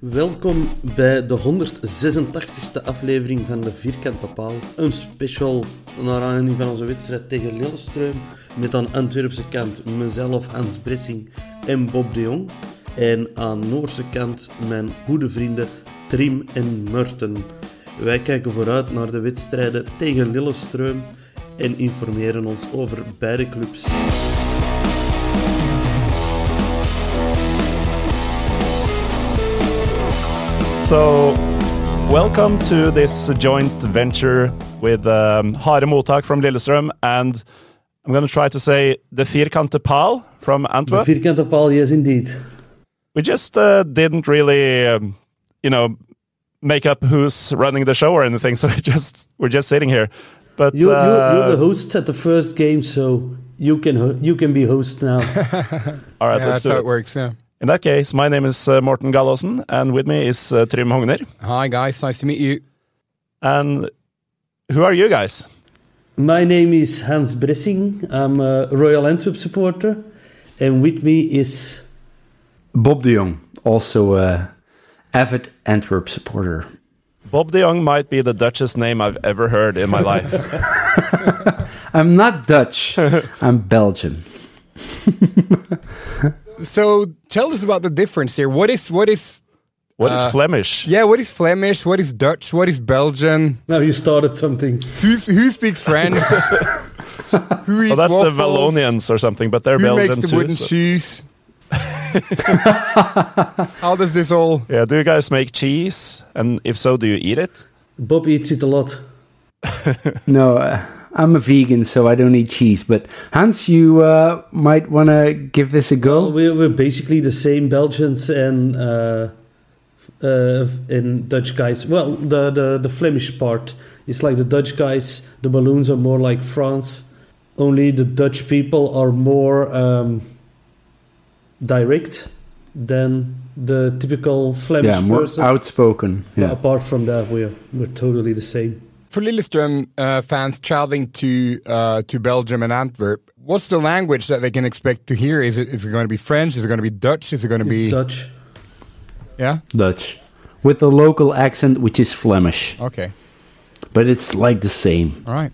Welkom bij de 186e aflevering van de Vierkante Paal. Een special naar aanleiding van onze wedstrijd tegen Lillestrøm. Met aan Antwerpse kant mezelf, Hans Bressing en Bob de Jong. En aan Noorse kant mijn goede vrienden Trim en Murten. Wij kijken vooruit naar de wedstrijden tegen Lillestrøm en informeren ons over beide clubs. So, welcome to this joint venture with um, Hare Motak from Lillestrøm and I'm going to try to say the Vierkante Paal from De Antwerp. Vierkante Paal, yes indeed. We just uh, didn't really, um, you know, make up who's running the show or anything, so we just we're just sitting here. But You, you, you're uh, the hosts at the first game, so you can ho- you can be host now. all right, Yeah, let's that's do how it. it works. Yeah. In that case, my name is uh, Morten Gallosen, and with me is uh, Trym Hogner. Hi guys, nice to meet you. And who are you guys? My name is Hans Bressing. I'm a Royal Antwerp supporter, and with me is Bob de Jong, also a avid Antwerp supporter. Bob de Jong might be the Dutchest name I've ever heard in my life. I'm not Dutch, I'm Belgian. So tell us about the difference here. What is what is What is Uh, Flemish? yeah? What is Flemish? What is Dutch? What is Belgian? now you started something. Who's, who speaks French? who eats Well, that's the waffles? Vallonians or something, but they're Who Belgian makes the too. wooden so- shoes? How does this all? Yeah, do you guys make cheese? And if so, do you eat it? Bob eats it a lot. No, uh, I'm a vegan, so I don't eat cheese. But Hans, you uh, might want to give this a go. Well, we're, we're basically the same Belgians and uh, uh, and Dutch guys. Well, the, the the Flemish part is like the Dutch guys. The Walloons are more like France. Only the Dutch people are more um, direct than the typical Flemish yeah, more person. outspoken. But Yeah. apart from that, we're we're totally the same. For Lillestrøm uh, fans traveling to uh, to Belgium and Antwerp, what's the language that they can expect to hear? Is it is it going to be French? Is it going to be Dutch? Is it going to be Dutch. yeah? Dutch. With the local accent, which is Flemish. Okay, But it's like the same. all right.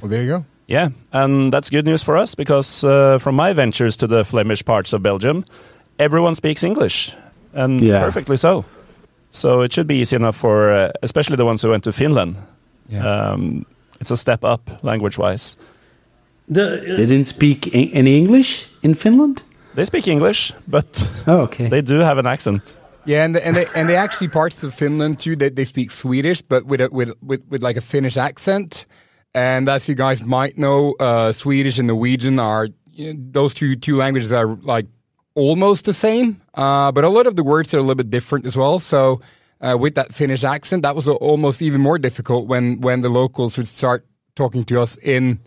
Well, there you go. Yeah, and that's good news for us because uh, from my ventures to the Flemish parts of Belgium, everyone speaks English, and Yeah. perfectly so. So it should be easy enough for, uh, especially the ones who went to Finland. Yeah. Um, it's a step up language-wise. The, uh, They didn't speak any English in Finland? They speak English, but Oh, okay. they do have an accent. Yeah, and the, and they and they actually parts of Finland too. They, they speak Swedish, but with a, with with with like a Finnish accent. And as you guys might know, uh, Swedish and Norwegian are you know, those two two languages are like almost the same, uh, but a lot of the words are a little bit different as well. So uh, with that Finnish accent, that was almost even more difficult when when the locals would start talking to us in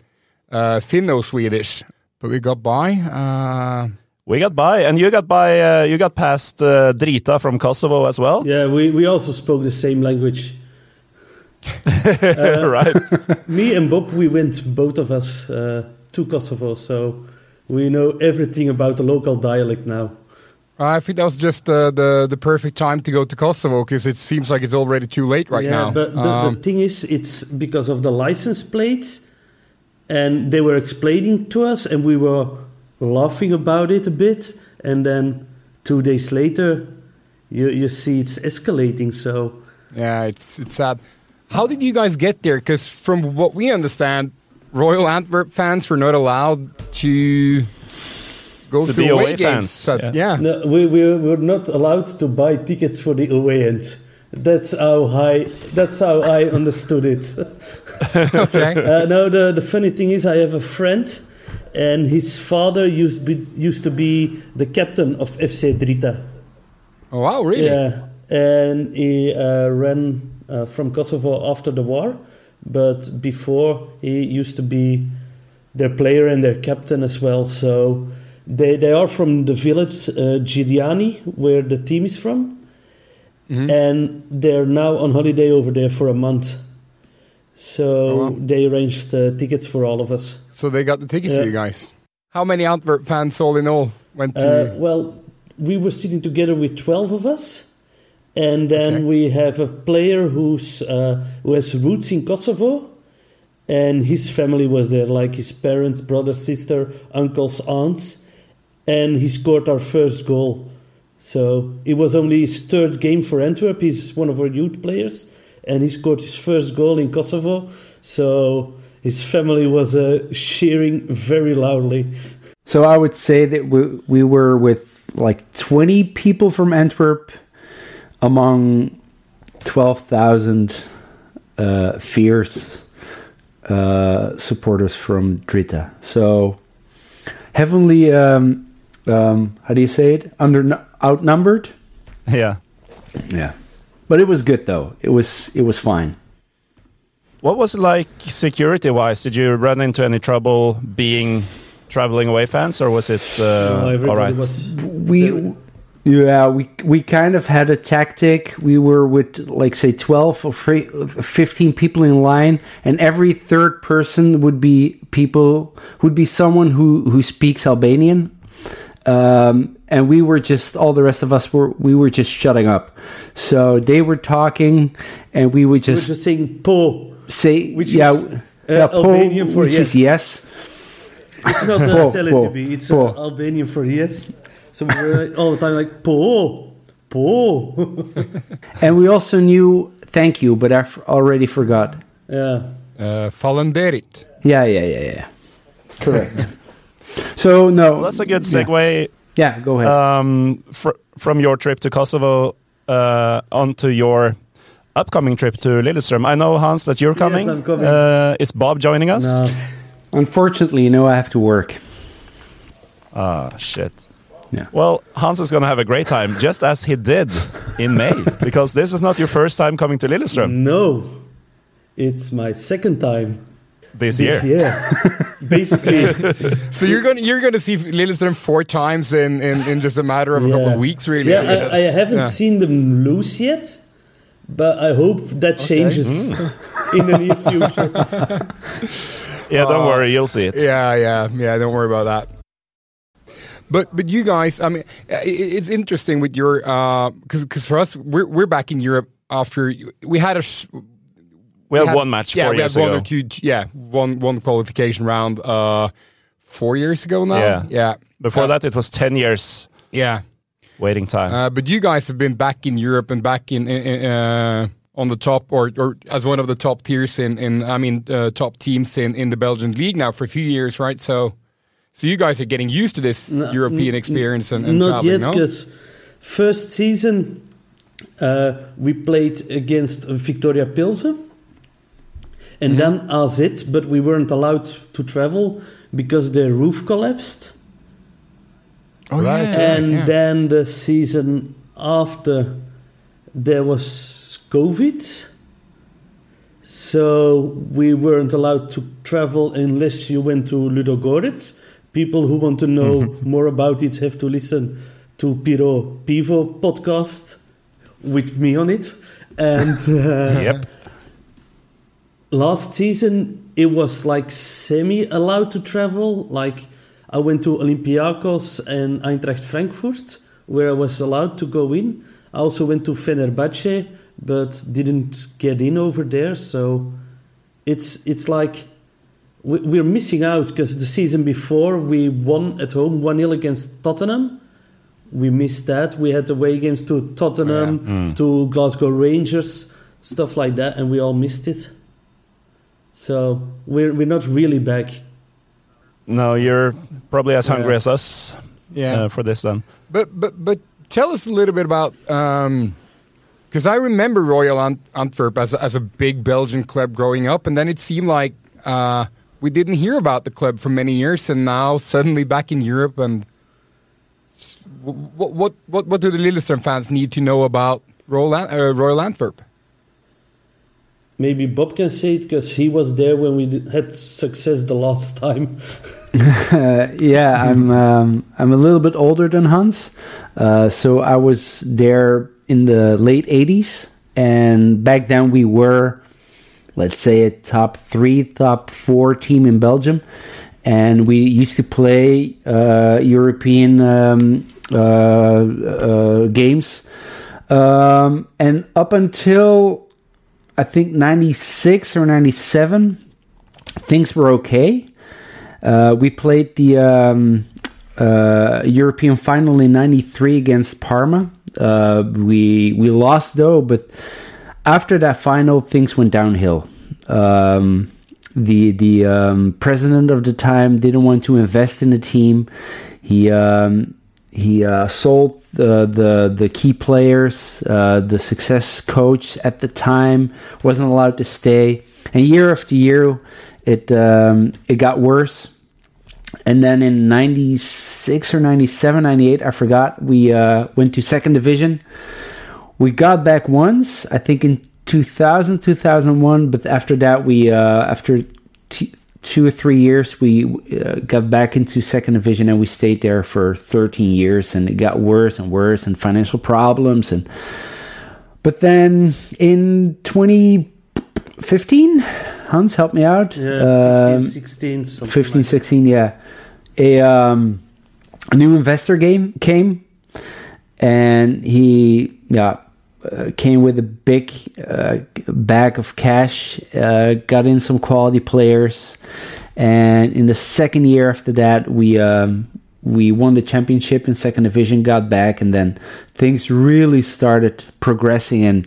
uh, Finno Swedish. But we got by. Uh, We got by, and you got by. Uh, you got past uh, Drita from Kosovo as well. Yeah, we, we also spoke the same language. right. Me and Bob, we went both of us uh, to Kosovo, so we know everything about the local dialect now. I think that was just uh, the the perfect time to go to Kosovo because it seems like it's already too late right yeah, now. but the, Um, the thing is, it's because of the license plates, and they were explaining to us, and we were laughing about it a bit, and then two days later, you you see it's escalating. So yeah, it's it's sad. How did you guys get there? Because from what we understand, Royal Antwerp fans were not allowed to go To to, be away, away games. fans, So, yeah. yeah. no, we we were not allowed to buy tickets for the away end. That's how I that's how I understood it. okay. Uh, no, the, the funny thing is, I have a friend, and his father used be, used to be the captain of FC Drita. Oh wow, really? Yeah, and he uh, ran uh, from Kosovo after the war, but before he used to be their player and their captain as well. So they they are from the village uh, Gjilani, where the team is from, Mhm. and they're now on holiday over there for a month. So Oh, wow. they arranged uh, tickets for all of us. So they got the tickets Yeah. for you guys. How many Antwerp fans all in all went to? Uh, well, we were sitting together with twelve of us, and then Okay. we have a player who's uh, who has roots in Kosovo, and his family was there, like his parents, brother, sister, uncles, aunts, and he scored our first goal. So it was only his third game for Antwerp. He's one of our youth players, and he scored his first goal in Kosovo. So his family was uh, cheering very loudly. So I would say that we we were with like twenty people from Antwerp among twelve thousand uh, fierce uh, supporters from Drita. So heavenly, um, um, how do you say it? Under outnumbered. Yeah. Yeah, but it was good though. It was it was fine. What was it like security wise? Did you run into any trouble being traveling away fans, or was it uh, No, all everybody right? was we yeah we we kind of had a tactic we were with like say 12 or 15 people in line and every third person would be people would be someone who who speaks albanian um, and we were just all the rest of us were we were just shutting up so they were talking and we would We were just, just saying po. say which yeah is, uh, yeah, po, Albanian for which is yes. yes It's not Po, uh, tell it po, to be. It's po. uh, Albanian for yes. So we were all the time like po, po. and we also knew thank you but i f- already forgot yeah. Uh, Faleminderit. Yeah, yeah, yeah, yeah. Correct. so no, Well, that's a good segue Yeah, go ahead. um, fr- from your trip to Kosovo uh, onto your upcoming trip to Lillestrøm. I know Hans that you're coming. I'm coming. Uh, is Bob joining us? No. Unfortunately, you know, I have to work. Ah, shit. Yeah. Well, Hans is going to have a great time, just as he did in May, because this is not your first time coming to Lillestrøm No. It's my second time this, this year. year. Basically, So you're gonna you're gonna see Lillestrøm four times in, in, in just a matter of a couple of weeks, really. Yeah, I, I haven't yeah. seen them lose yet, but I hope that changes in the near future. Yeah, don't Uh, worry, you'll see it. Yeah, yeah, yeah. Don't worry about that. But but you guys, I mean, it's interesting with your because because for us, we're we're back in Europe after we had a sh- We had had- one match yeah, four we years had one ago. or two, yeah, one one qualification round uh, four years ago now. Yeah. yeah. Before Uh, that, it was 10 years yeah. waiting time. Uh, but you guys have been back in Europe and back in, in, in, uh, on the top or, or as one of the top tiers in, in I mean uh, top teams in, in the Belgian league now for a few years, right? So so you guys are getting used to this No, European experience and, and Not traveling, yet, no? because first season uh, we played against Viktoria Pilsen and then AZ, but we weren't allowed to travel because their roof collapsed. Oh, Right. yeah, yeah, and yeah. then the season after there was COVID. So we weren't allowed to travel unless you went to Ludogorets people who want to know more about it have to listen to Pyro Pivo podcast with me on it. And uh, Yep. last season it was like semi allowed to travel. Like I went to Olympiakos and Eintracht Frankfurt, where I was allowed to go in. I also went to Fenerbahce, but didn't get in over there. So it's it's like we're missing out because the season before we won at home 1 0 against Tottenham. We missed that. We had away games to Tottenham, to Glasgow Rangers, stuff like that, and we all missed it. So we're, we're not really back. No, you're probably as hungry Yeah. as us Yeah. uh, for this then. But but but tell us a little bit about because I remember Royal Ant- Antwerp as a, as a big Belgian club growing up, and then it seemed like uh, we didn't hear about the club for many years, and now suddenly back in Europe. And what what what what do the Lillestrøm fans need to know about Royal Ant- uh, Royal Antwerp? Maybe Bob can say it because he was there when we did, had success the last time. Yeah, I'm um, I'm a little bit older than Hans, uh, so I was there in the late '80s, and back then we were, let's say, a top three, top four team in Belgium, and we used to play uh, European um, uh, uh, games, um, and up until I think '96 or '97, things were okay. Uh, we played the um, uh, European final in '93 against Parma. Uh, we we lost though, but after that final, things went downhill. Um, the the um, president of the time didn't want to invest in the team. He um, he uh, sold the, the the key players. Uh, the success coach at the time wasn't allowed to stay, and year after year, it um, it got worse. And then in 96 or 97, 98, I forgot, we uh, went to second division. We got back once, I think in 2000, 2001, but after that, we, uh, after t- two or three years, we uh, got back into second division and we stayed there for 13 years and it got worse and worse and financial problems. And, but then in 2015, Hans, help me out. Yeah, 15, Um, 16, 15 like 16 yeah a um a new investor game came and he yeah uh, came with a big uh, bag of cash uh, got in some quality players. And in the second year after that we um we won the championship in second division got back and then things really started progressing and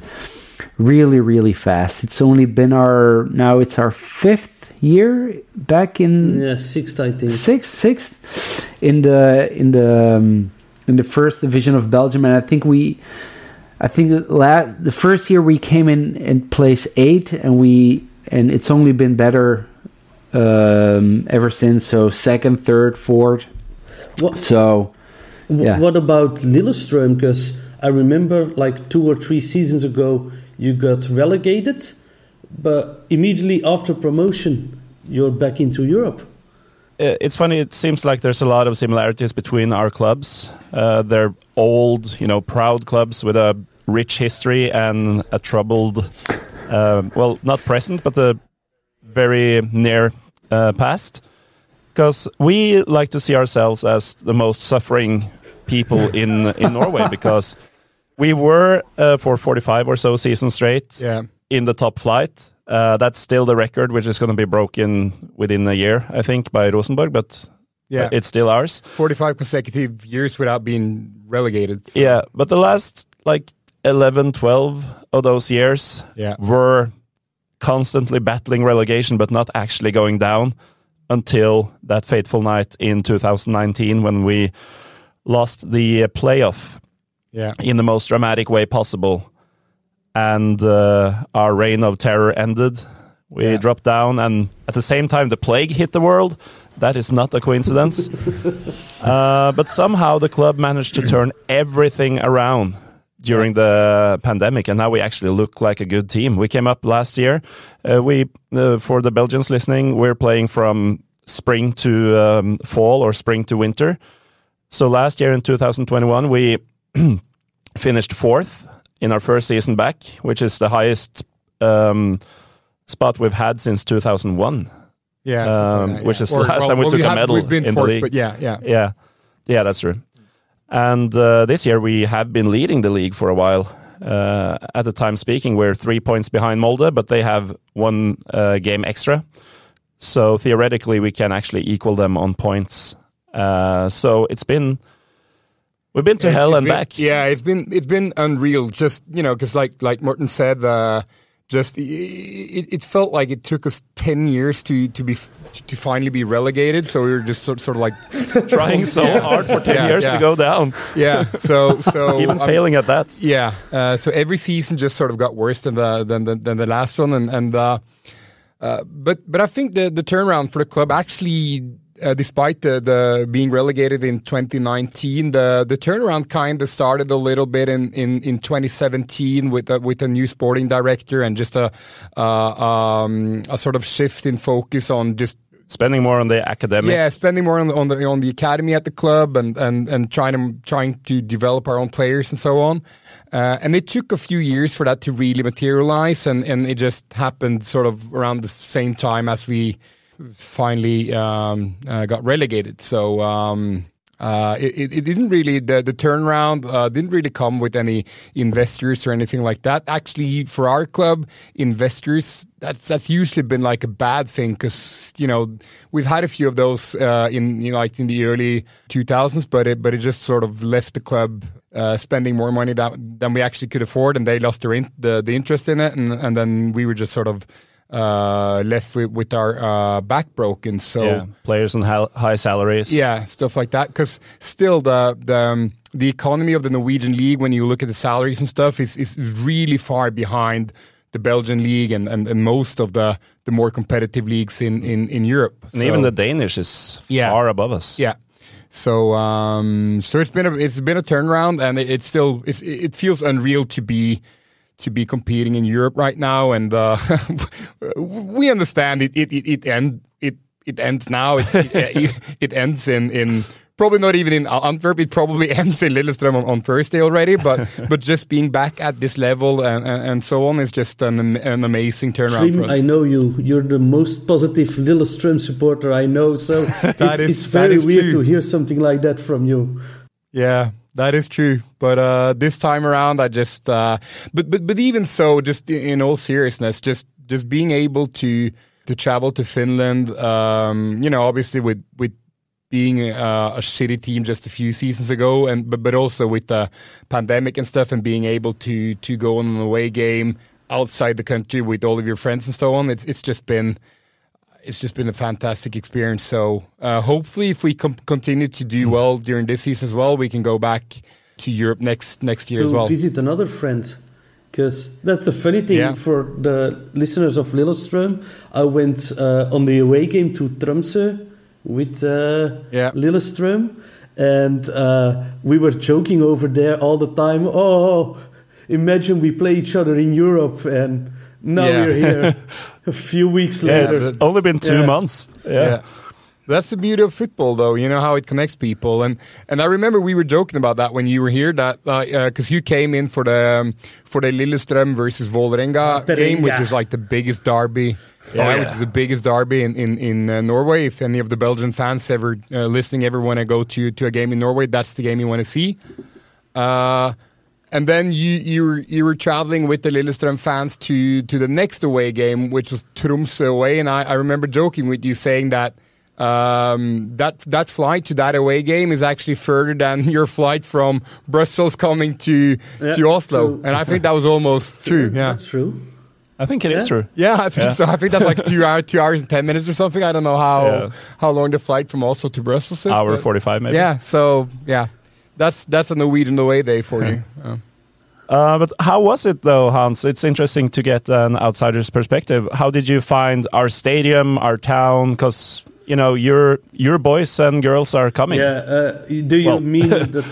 really really fast. It's only been our now it's our fifth year back in Yeah, sixth, I think. sixth sixth. In the in the um, in the first division of Belgium, and I think we, I think the la- the first year we came in in place eight, and we and it's only been better um, ever since. So second, third, fourth. What, So yeah. what about Lillestrøm? Because I remember like two or three seasons ago, you got relegated, but immediately after promotion, you're back into Europe. It's funny. It seems like there's a lot of similarities between our clubs. Uh, they're old, you know, proud clubs with a rich history and a troubled, uh, well, not present, but a very near uh, past. Because we like to see ourselves as the most suffering people in in Norway. Because we were uh, for 45 or so seasons straight Yeah. in the top flight. Uh, that's still the record, which is going to be broken within a year, I think, by Rosenborg, but Yeah. it's still ours. 45 consecutive years without being relegated. so- Yeah, but the last like 11, 12 of those years Yeah. were constantly battling relegation, but not actually going down until that fateful night in 2019 when we lost the playoff Yeah. in the most dramatic way possible. And uh, our reign of terror ended. We Yeah. dropped down, and at the same time, the plague hit the world. That is not a coincidence. uh, but somehow the club managed to turn everything around during the pandemic, and now we actually look like a good team. We came up last year. Uh, we, uh, for the Belgians listening, we're playing from spring to um, fall or spring to winter. So last year in 2021, we finished fourth in our first season back, which is the highest um, spot we've had since 2001. Yeah, Um, like that, which yeah. is the last time we took we a have- medal We've been in the league. but yeah, yeah. Yeah, yeah, that's true. And uh, this year we have been leading the league for a while. Uh, at the time speaking, we're three points behind Molde, but they have one uh, game extra. So theoretically, we can actually equal them on points. Uh, so it's been we've been to It's- hell and been- back. Yeah, it's been it's been unreal. Just you know, because like like Morten said, uh, just it, it felt like it took us ten years to to be to finally be relegated. So we were just sort, sort of like Trying so Yeah. hard for ten Yeah, years yeah. to go down, yeah. So so even um, failing at that. Yeah. Uh, so every season just sort of got worse than the than the, than the last one, and and uh, uh, but but I think the the turnaround for the club actually. Uh, despite the, the being relegated in 2019, the the turnaround kind of started a little bit in, in, in 2017 with a, with a new sporting director and just a uh, um, a sort of shift in focus on just Spending more on the academic. yeah, spending more on the, on the on the academy at the club and and and trying to trying to develop our own players and so on. Uh, and it took a few years for that to really materialize, and and it just happened sort of around the same time as we finally um, uh, got relegated. So. Um, uh, it, it- didn't really the, the turnaround uh, didn't really come with any investors or anything like that. Actually, for our club, investors that's that's usually been like a bad thing because you know we've had a few of those uh, in you know like in the early 2000s, but it but it just sort of left the club uh, spending more money than, than we actually could afford, and they lost their in, the the interest in it, and and then we were just sort of uh, left with, with our uh, back broken. So. Yeah, players on high, salaries. Yeah, stuff like that. Because still, the the um, the economy of the Norwegian league, when you look at the salaries and stuff, is is really far behind the Belgian league and, and, and most of the, the more competitive leagues in, in, in Europe. and even the Danish is Yeah. far above us. yeah. So um, so it's been a it's been a turnaround, and it, it's still it's, it feels unreal to be to be competing in Europe right now, and uh, we understand it it it, it end it it ends now. It, it, it ends in in probably not even in Antwerp. It probably ends in Lillestrøm on, on Thursday already. But but just being back at this level and, and, and so on is just an an amazing turnaround for us. I know you. You're the most positive Lillestrøm supporter I know. So it's, is- it's very weird to hear something like that from you. Yeah, that is true. But uh, this time around, I just, uh, but but but even so, just in, all seriousness, just just being able to to travel to Finland, um, you know, obviously with with being uh, a shitty team just a few seasons ago, and but but also with the pandemic and stuff, and being able to to go on an away game outside the country with all of your friends and so on, it's it's just been it's just been a fantastic experience. So uh, hopefully, if we com- continue to do well during this season as well, we can go back to Europe next next year to as well. visit another friend. Because that's the funny thing Yeah. for the listeners of Lillestrøm. I went uh, on the away game to Tromsø with uh, Yeah. Lillestrøm, and uh, we were joking over there all the time. Oh, imagine we play each other in Europe, and now Yeah. we're here a few weeks Yeah, later. it's only been two Yeah. months. Yeah. That's the beauty of football, though. You know how it connects people, and and I remember we were joking about that when you were here. That because you came in for the um, for the Lillestrøm versus Vålerenga game, which is like the biggest derby, Yeah. uh, which is the biggest derby in in, in uh, Norway. If any of the Belgian fans ever uh, listening ever want to go to to a game in Norway, that's the game you want to see. And then you you were you were traveling with the Lillestrøm fans to to the next away game, which was Tromsø away. And I, I remember joking with you saying that um, that that flight to that away game is actually further than your flight from Brussels coming to Yeah, to Oslo. true. And I think that was almost true. Yeah. That's true. I think it is Yeah. true. Yeah, I think Yeah. so. I think that's like two hours, two hours and ten minutes or something. I don't know how Yeah. how long the flight from Oslo to Brussels is. Hour 45 maybe. Yeah. So yeah, that's that's a Norwegian away day for you. Uh, Uh, but how was it though, Hans? It's interesting to get an outsider's perspective. How did you find our stadium, our town? Because you know your your boys and girls are coming, Yeah. Uh, do you Well- mean the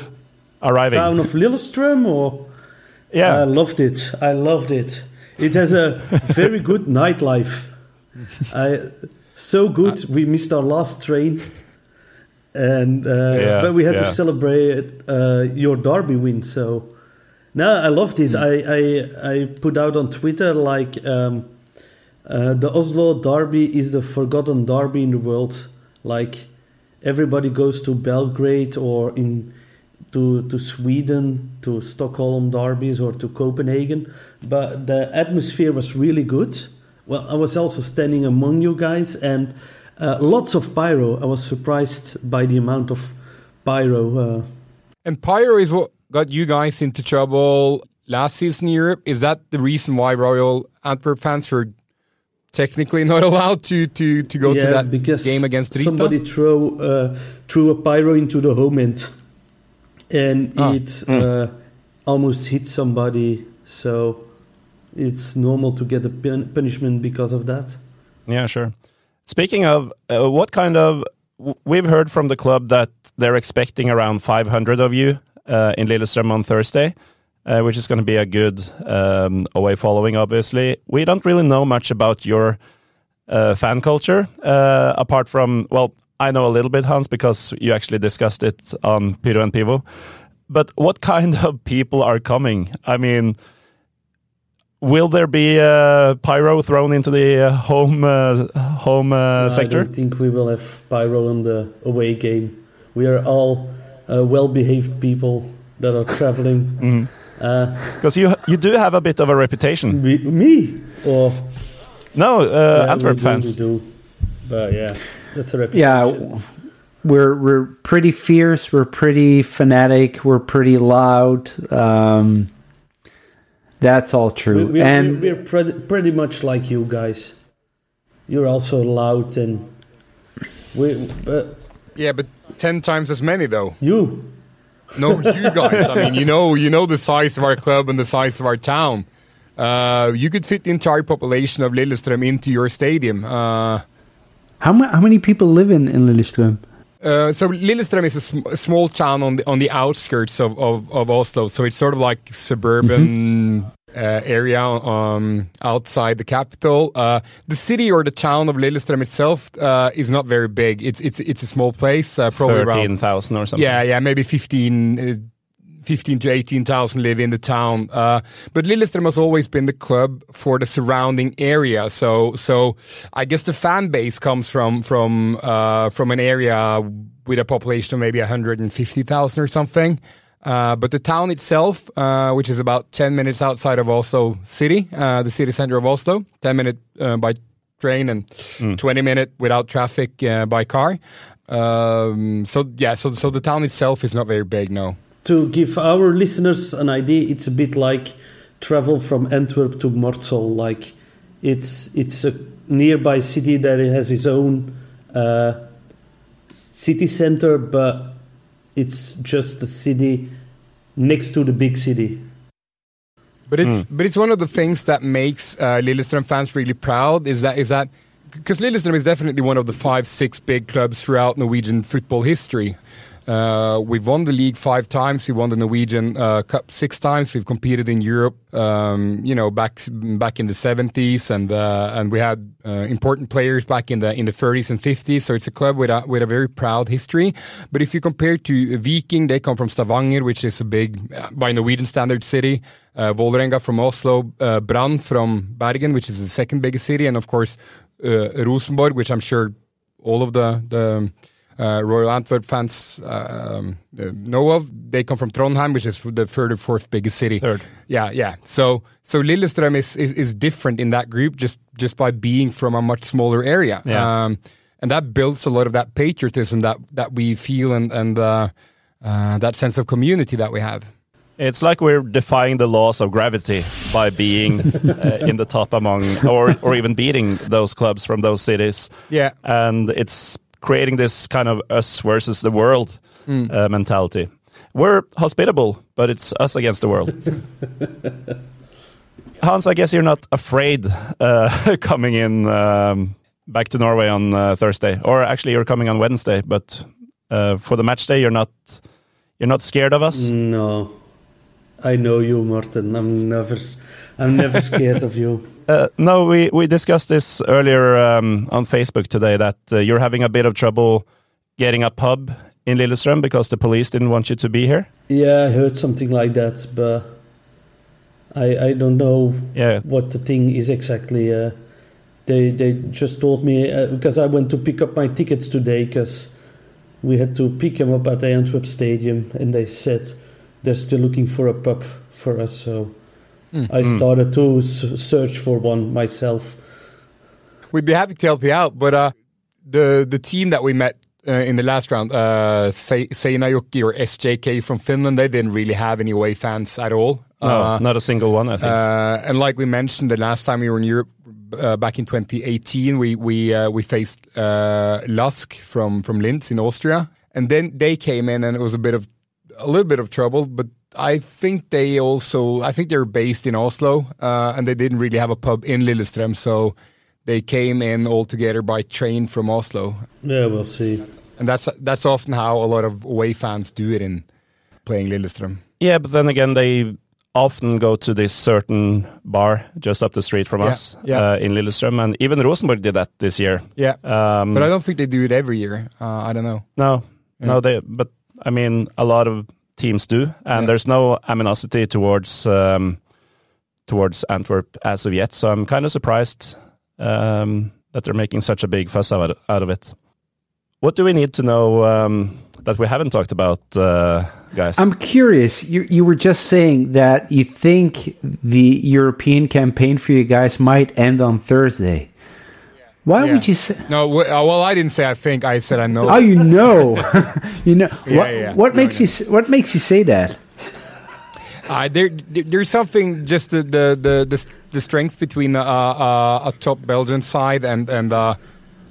arriving. town of Lillestrøm or? yeah, I loved it. I loved it. It has a very good nightlife. I so good. we missed our last train, and uh, Yeah, but we had yeah. to celebrate uh, your derby win. So no, I loved it. I, I I put out on Twitter like um, uh, the Oslo derby is the forgotten derby in the world. Like everybody goes to Belgrade or in to to Sweden to Stockholm derbies or to Copenhagen, but the atmosphere was really good. Well, I was also standing among you guys and uh, lots of pyro. I was surprised by the amount of pyro. Uh, And Pyro is what got you guys into trouble last season in Europe. Is that the reason why Royal Antwerp fans were technically not allowed to to, to go to that because game against Drita? somebody throw uh, threw a pyro into the home end, and Ah, it uh, almost hit somebody. So it's normal to get a pun- punishment because of that. Yeah, sure. Speaking of, uh, what kind of we've heard from the club that they're expecting around 500 of you uh, in Lillestrøm on Thursday, uh, which is going to be a good um, away following. Obviously, we don't really know much about your uh, fan culture uh, apart from well, I know a little bit, Hans, because you actually discussed it on Pyro and Pivo. But what kind of people are coming? I mean. Will there be uh, pyro thrown into the uh, home uh, home uh, I sector? don't think we will have pyro on the away game. We are all uh, well-behaved people that are traveling. Mm-hmm. Uh, Because you you do have a bit of a reputation. me, me or No, uh, Yeah, Antwerp we, fans? We do, but yeah, that's a reputation. Yeah, we're we're pretty fierce. We're pretty fanatic. We're pretty loud. Um, that's all true. We, we're, and we're, we're pretty, pretty much like you guys. You're also loud and we, but yeah, but ten times as many though. you, No, you guys. I mean, you know, you know the size of our club and the size of our town. Uh, you could fit the entire population of Lillestrøm into your stadium. Uh, how ma- how many people live in in Lillestrøm? Uh, so Lillestrøm is a, sm- small town on the on the outskirts of, of, of Oslo. So it's sort of like a suburban uh, area um, outside the capital. Uh, the city or the town of Lillestrøm itself uh, is not very big. It's it's it's a small place, uh, probably around Thirteen thousand or something. yeah, yeah, maybe 15, uh, 15 to 18,000 live in the town. Uh, but Lillestrøm has always been the club for the surrounding area. So, so I guess the fan base comes from, from, uh, from an area with a population of maybe 150,000 or something. Uh, but the town itself, uh, which is about 10 minutes outside of Oslo city, uh, the city center of Oslo, 10 minute uh, by train and 20 minute without traffic uh, by car. Um, so yeah, so so the town itself is not very big, no. To give our listeners an idea, it's a bit like travel from Antwerp to Mortsel. Like it's it's a nearby city that has its own uh, city center, but it's just a city next to the big city. But it's but it's one of the things that makes uh, Lillestrøm fans really proud is that is that because Lillestrøm is definitely one of the five six big clubs throughout Norwegian football history. Uh, we've won the league five times. We won the Norwegian uh, Cup six times. We've competed in Europe, um, you know, back back in the seventies, and uh, and we had uh, important players back in the in the thirties and fifties. So it's a club with a with a very proud history. But if you compare to Viking, they come from Stavanger, which is a big, uh, by Norwegian standard, city. Uh, from Oslo, uh, Brann from Bergen, which is the second biggest city, and of course uh, Rosenborg, which I'm sure all of the the Royal Antwerp fans um, uh, know of. They come from Trondheim, which is the third or fourth biggest city. Third. Yeah, yeah. So so Lillestrøm is, is is different in that group just just by being from a much smaller area. Yeah. Um, and that builds a lot of that patriotism that that we feel and and uh, uh, that sense of community that we have. It's like we're defying the laws of gravity by being uh, in the top among, or or even beating those clubs from those cities. Yeah. and it's creating this kind of us versus the world uh, mentality. We're hospitable, but it's us against the world. Hans, I guess you're not afraid uh, coming in um, back to Norway on uh, Thursday, or actually you're coming on Wednesday. But uh, for the match day, you're not you're not scared of us. No, I know you, Martin. I'm never, I'm never scared of you. Uh, no, we, we discussed this earlier um, on Facebook today that uh, you're having a bit of trouble getting a pub in Lillestrøm because the police didn't want you to be here. Yeah, I heard something like that, but I I don't know Yeah, what the thing is exactly. Uh, they they just told me uh, because I went to pick up my tickets today because we had to pick them up at the Antwerp Stadium, and they said they're still looking for a pub for us. So I started to s- search for one myself. We'd be happy to help you out, but uh, the the team that we met uh, in the last round, uh, Se- Seinäjoki or SJK from Finland, they didn't really have any away fans at all. no, Uh, not a single one, I think. Uh, and like we mentioned, the last time we were in Europe uh, back in 2018, we we uh, we faced uh, LASK from from Linz in Austria, and then they came in, and it was a bit of a little bit of trouble. But I think they also, I think they're based in Oslo, uh, and they didn't really have a pub in Lillestrøm, so they came in all together by train from Oslo, Yeah, we'll see. and that's that's often how a lot of away fans do it in playing Lillestrøm. yeah, but then again, they often go to this certain bar just up the street from Yeah, us yeah. Uh, in Lillestrøm, and even Rosenborg did that this year. Yeah, Um, but I don't think they do it every year. Uh, I don't know. No, no, they. But I mean, a lot of teams do, and Yeah. there's no aminosity towards um, towards Antwerp as of yet. So I'm kind of surprised um, that they're making such a big fuss out out of it. What do we need to know um, that we haven't talked about, uh, guys? I'm curious. You you were just saying that you think the European campaign for you guys might end on Thursday. Why Yeah. would you say? No, uh, well, I didn't say I think. I said I know. Oh, you know, you know. Yeah, what yeah. what No, makes you what makes you say that? Uh, there, there- there's something just the the the, the, the strength between uh, uh, a top Belgian side and and uh,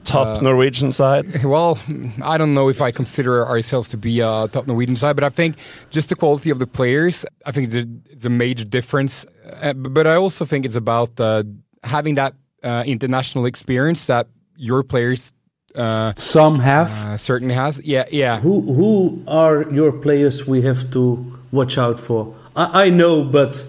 Top Norwegian side. well, I don't know if I consider ourselves to be a top Norwegian side, but I think just the quality of the players. I think it's a, it's a major difference. Uh, but I also think it's about uh, having that uh, international experience that your players uh, Some have. uh, certainly has. Yeah, yeah. Who who are your players we have to watch out for? I, I know, but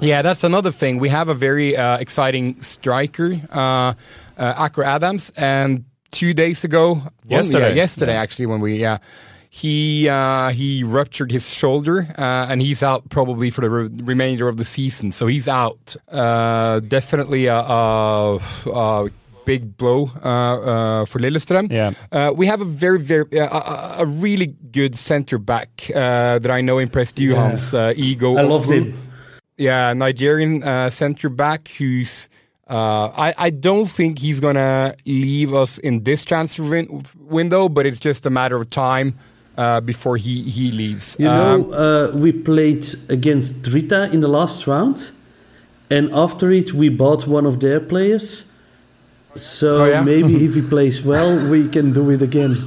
Yeah, that's another thing. We have a very uh, exciting striker, uh, uh, Akor Adams, and two days ago, one- Yesterday. yeah, yesterday Yeah. actually, when we yeah, he uh, he ruptured his shoulder, uh, and he's out probably for the re- remainder of the season. So he's out. Uh, definitely a, a, a big blow uh, uh, for Lillestrøm. Yeah. Uh, we have a very, very, uh, a, a really good centre back uh, that I know impressed you, Yeah. Hans. Uh, Igoh. I loved Ogbu. him. Yeah, Nigerian uh, centre back who's. Uh, I, I don't think he's gonna leave us in this transfer win- window, but it's just a matter of time uh, before he he leaves. You Um, know, uh, we played against Drita in the last round, and after it, we bought one of their players. So Oh, yeah? maybe if he plays well, we can do it again.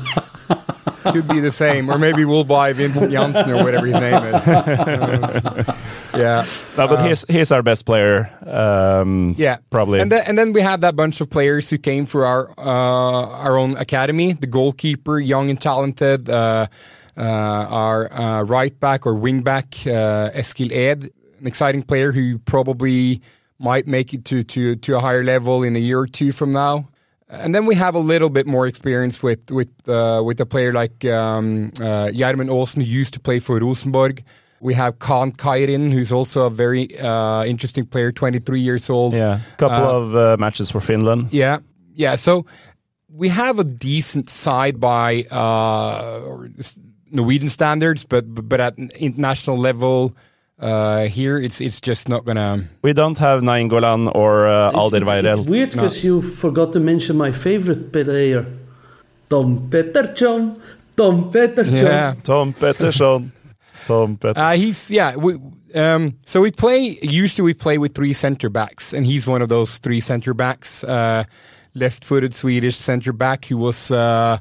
could be the same, or maybe we'll buy Vincent Janssen or whatever his name is. yeah, No, but he's he's our best player. Um, yeah, probably. And then and then we have that bunch of players who came through our uh, our own academy. The goalkeeper, young and talented. Uh, uh, our uh, right back or wing back, uh, Eskil Edh, an exciting player who probably might make it to, to, to a higher level in a year or two from now. And then we have a little bit more experience with with uh, with a player like um, uh, Aasen, who used to play for Rosenborg. We have Kaan Kairinen, who's also a very uh, interesting player, 23 years old. yeah, couple Uh, of uh, matches for Finland. Yeah, yeah. So we have a decent side by uh, Norwegian standards, but but at international level, uh, here it's it's just not gonna. We don't have Nainggolan or uh, It's- Aldir it's, it's weird because you forgot to mention my favorite player, Tom Pettersson. Tom Pettersson. Yeah. Tom Pettersson. Uh, he's yeah. We um, so we play usually we play with three center backs, and he's one of those three center backs. Uh, left-footed Swedish center back who was. Uh,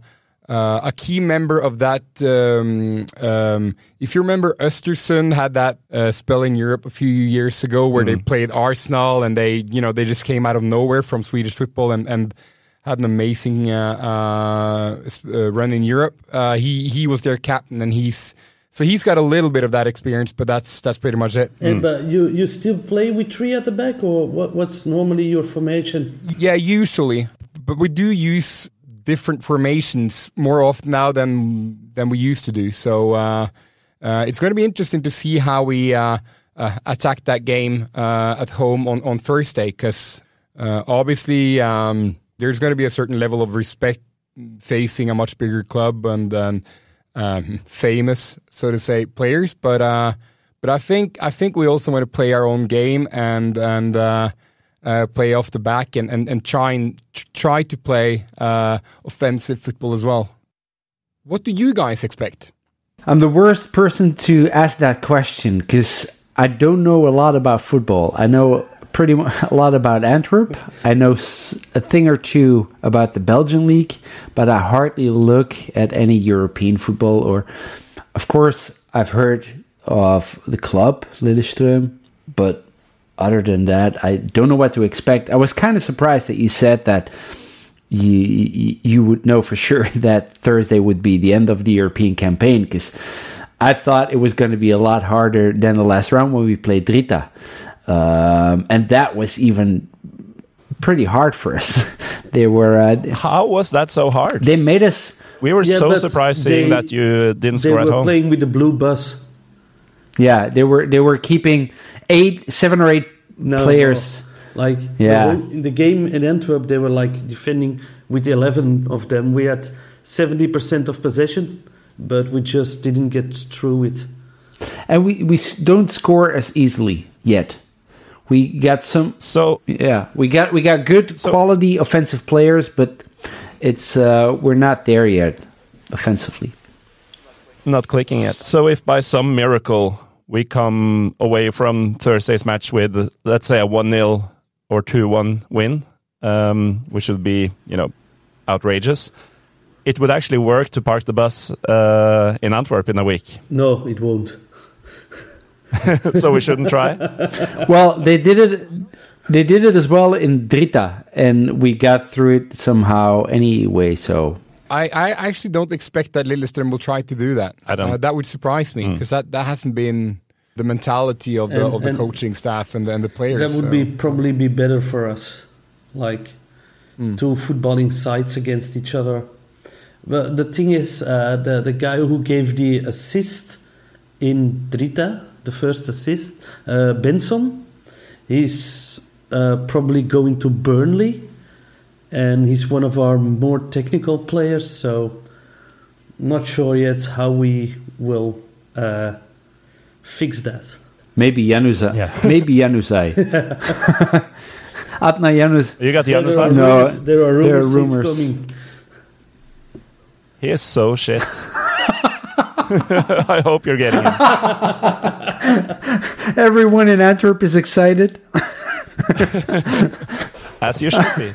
uh, a key member of that. Um, um, if you remember, Östersund had that uh, spell in Europe a few years ago where they played Arsenal and they, you know, they just came out of nowhere from Swedish football and, and had an amazing uh, uh, uh, run in Europe. Uh, he he was their captain and he's So he's got a little bit of that experience, but that's that's pretty much it. And, but you, you still play with three at the back, or what, what's normally your formation? Yeah, usually, but we do use different formations more often now than than we used to do. So uh, uh, it's going to be interesting to see how we uh, uh attack that game uh, at home on on Thursday, because uh, obviously um, there's going to be a certain level of respect facing a much bigger club and. Um, um, famous, so to say, players. But uh, but I think I think we also want to play our own game and and uh, uh, play off the back and, and, and try and try to play uh, offensive football as well. What do you guys expect? I'm the worst person to ask that question because I don't know a lot about football. I know pretty much a lot about Antwerp. I know a thing or two about the Belgian league, but I hardly look at any European football. Or, of course, I've heard of the club Lillestrøm, but other than that, I don't know what to expect. I was kind of surprised that you said that you you would know for sure that Thursday would be the end of the European campaign because I thought it was going to be a lot harder than the last round when we played Drita. Um, and that was even pretty hard for us. they were. Uh, How was that so hard? They made us. We were yeah, so surprised they, seeing that you didn't score at home. They were playing with the blue bus. Yeah, they were. They were keeping eight, seven or eight no, players. No. Like yeah, in the game in Antwerp, they were like defending with eleven of them. We had seventy percent of possession, but we just didn't get through it. And we we don't score as easily yet. We got some. So yeah, we got we got good so, quality offensive players, but it's uh, we're not there yet offensively. Not clicking yet. So if by some miracle we come away from Thursday's match with let's say a one 0 or two one win, um, which would be you know outrageous. It would actually work to park the bus uh, in Antwerp in a week. No, it won't. so we shouldn't try. well, they did it. They did it as well in Drita, and we got through it somehow anyway. So I, I actually don't expect that Lillestrøm will try to do that. I don't. Uh, that would surprise me because mm. that, that hasn't been the mentality of the and, of the coaching staff and the, and the players. That would so. be probably be better for us, like mm. two footballing sides against each other. But the thing is, uh, the the guy who gave the assist in Drita the first assist. Uh, Benson, he's uh, probably going to Burnley, and he's one of our more technical players. So, not sure yet how we will uh, fix that. Maybe Januzaj. Yeah. Maybe Januzaj. Adna Janus. You got the other side? No, there are rumors. There are rumors. Coming. He is so shit. I hope you're getting it. Everyone in Antwerp is excited. As you should be.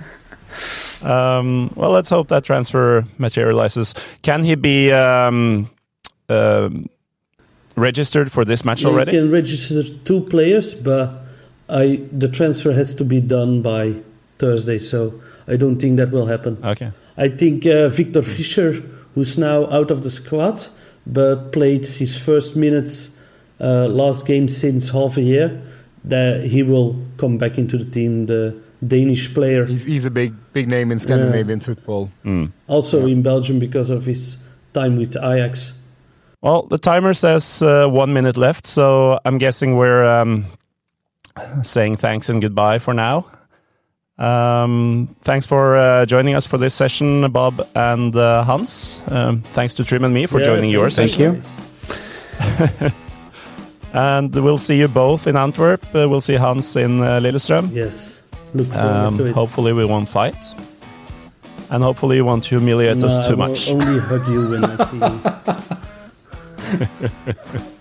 Um, well, let's hope that transfer materializes. Can he be um, uh, registered for this match yeah, already? You can register two players, but I the transfer has to be done by Thursday, so I don't think that will happen. Okay. I think uh, Victor Fischer, who's now out of the squad, but played his first minutes uh, last game since half a year. That he will come back into the team. The Danish player. He's, he's a big big name in Scandinavian football. Mm. Also yeah. in Belgium because of his time with Ajax. Well, the timer says uh, one minute left, so I'm guessing we're um, saying thanks and goodbye for now. Um, thanks for uh, joining us for this session, Bob and uh, Hans. Um, thanks to Trym and me for yeah, joining your thank session. Thank you. and we'll see you both in Antwerp. Uh, we'll see Hans in uh, Lillestrøm. Yes. Look forward um, to it. Hopefully, we won't fight. And hopefully, you won't humiliate no, us too I much. only hug you when I see you.